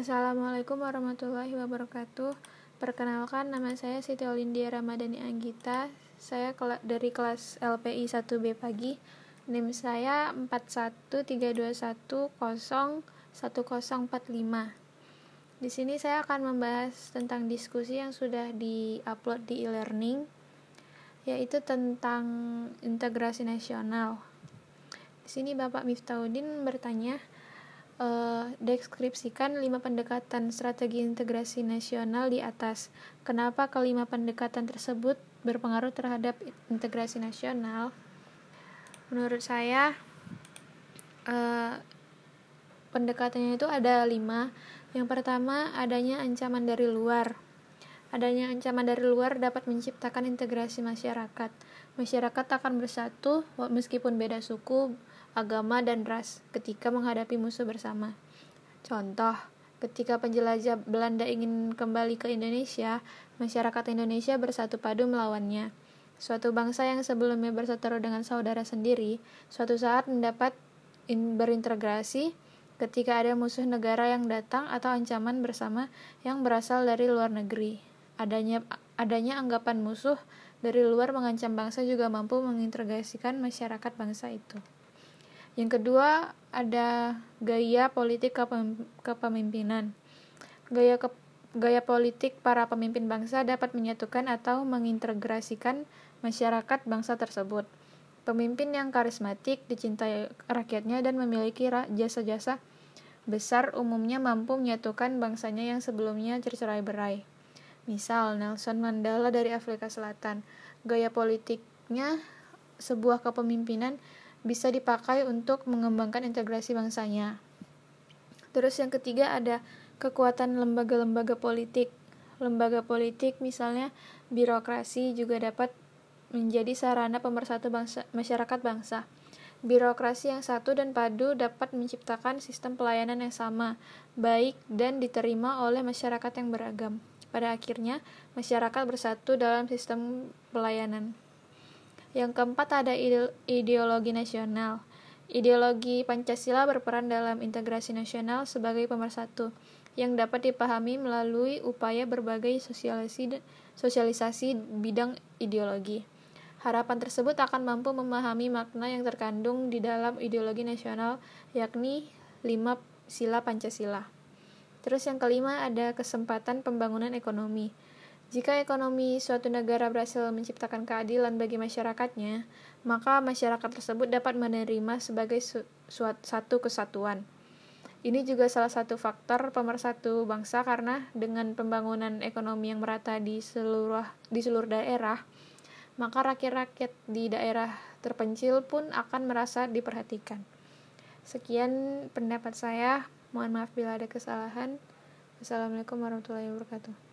Assalamualaikum warahmatullahi wabarakatuh. Perkenalkan nama saya Siti Olindia Ramadhani Anggita. Saya dari kelas LPI 1B pagi. NIM saya 41321011045. Di sini saya akan membahas tentang diskusi yang sudah di-upload di e-learning yaitu tentang integrasi nasional. Di sini Bapak Miftahudin bertanya, uh, deskripsikan lima pendekatan strategi integrasi nasional di atas. Kenapa kelima pendekatan tersebut berpengaruh terhadap integrasi nasional? Menurut saya, uh, pendekatannya itu ada lima. Yang pertama, adanya ancaman dari luar. Adanya ancaman dari luar dapat menciptakan integrasi masyarakat. Masyarakat akan bersatu meskipun beda suku, agama, dan ras ketika menghadapi musuh bersama. Contoh, ketika penjelajah Belanda ingin kembali ke Indonesia, masyarakat Indonesia bersatu padu melawannya. Suatu bangsa yang sebelumnya bersaudara dengan saudara sendiri, suatu saat mendapat berintegrasi ketika ada musuh negara yang datang atau ancaman bersama yang berasal dari luar negeri. Adanya adanya anggapan musuh dari luar mengancam bangsa juga mampu mengintegrasikan masyarakat bangsa itu. Yang kedua ada gaya politik kepemimpinan. Gaya ke, gaya politik para pemimpin bangsa dapat menyatukan atau mengintegrasikan masyarakat bangsa tersebut. Pemimpin yang karismatik, dicintai rakyatnya dan memiliki jasa-jasa besar umumnya mampu menyatukan bangsanya yang sebelumnya tercerai-berai. Misal Nelson Mandela dari Afrika Selatan. Gaya politiknya sebuah kepemimpinan bisa dipakai untuk mengembangkan integrasi bangsanya. Terus yang ketiga ada kekuatan lembaga-lembaga politik. Lembaga politik misalnya birokrasi juga dapat menjadi sarana pemersatu bangsa, masyarakat bangsa. Birokrasi yang satu dan padu dapat menciptakan sistem pelayanan yang sama, baik dan diterima oleh masyarakat yang beragam. Pada akhirnya, masyarakat bersatu dalam sistem pelayanan. Yang keempat ada ideologi nasional. Ideologi Pancasila berperan dalam integrasi nasional sebagai pemersatu yang dapat dipahami melalui upaya berbagai sosialisasi, sosialisasi bidang ideologi. Harapan tersebut akan mampu memahami makna yang terkandung di dalam ideologi nasional, yakni lima sila Pancasila. Terus yang kelima ada kesempatan pembangunan ekonomi. Jika ekonomi suatu negara berhasil menciptakan keadilan bagi masyarakatnya, maka masyarakat tersebut dapat menerima sebagai su satu kesatuan. Ini juga salah satu faktor pemersatu bangsa karena dengan pembangunan ekonomi yang merata di seluruh di seluruh daerah, maka rakyat-rakyat di daerah terpencil pun akan merasa diperhatikan. Sekian pendapat saya. Mohon maaf bila ada kesalahan. Assalamualaikum warahmatullahi wabarakatuh.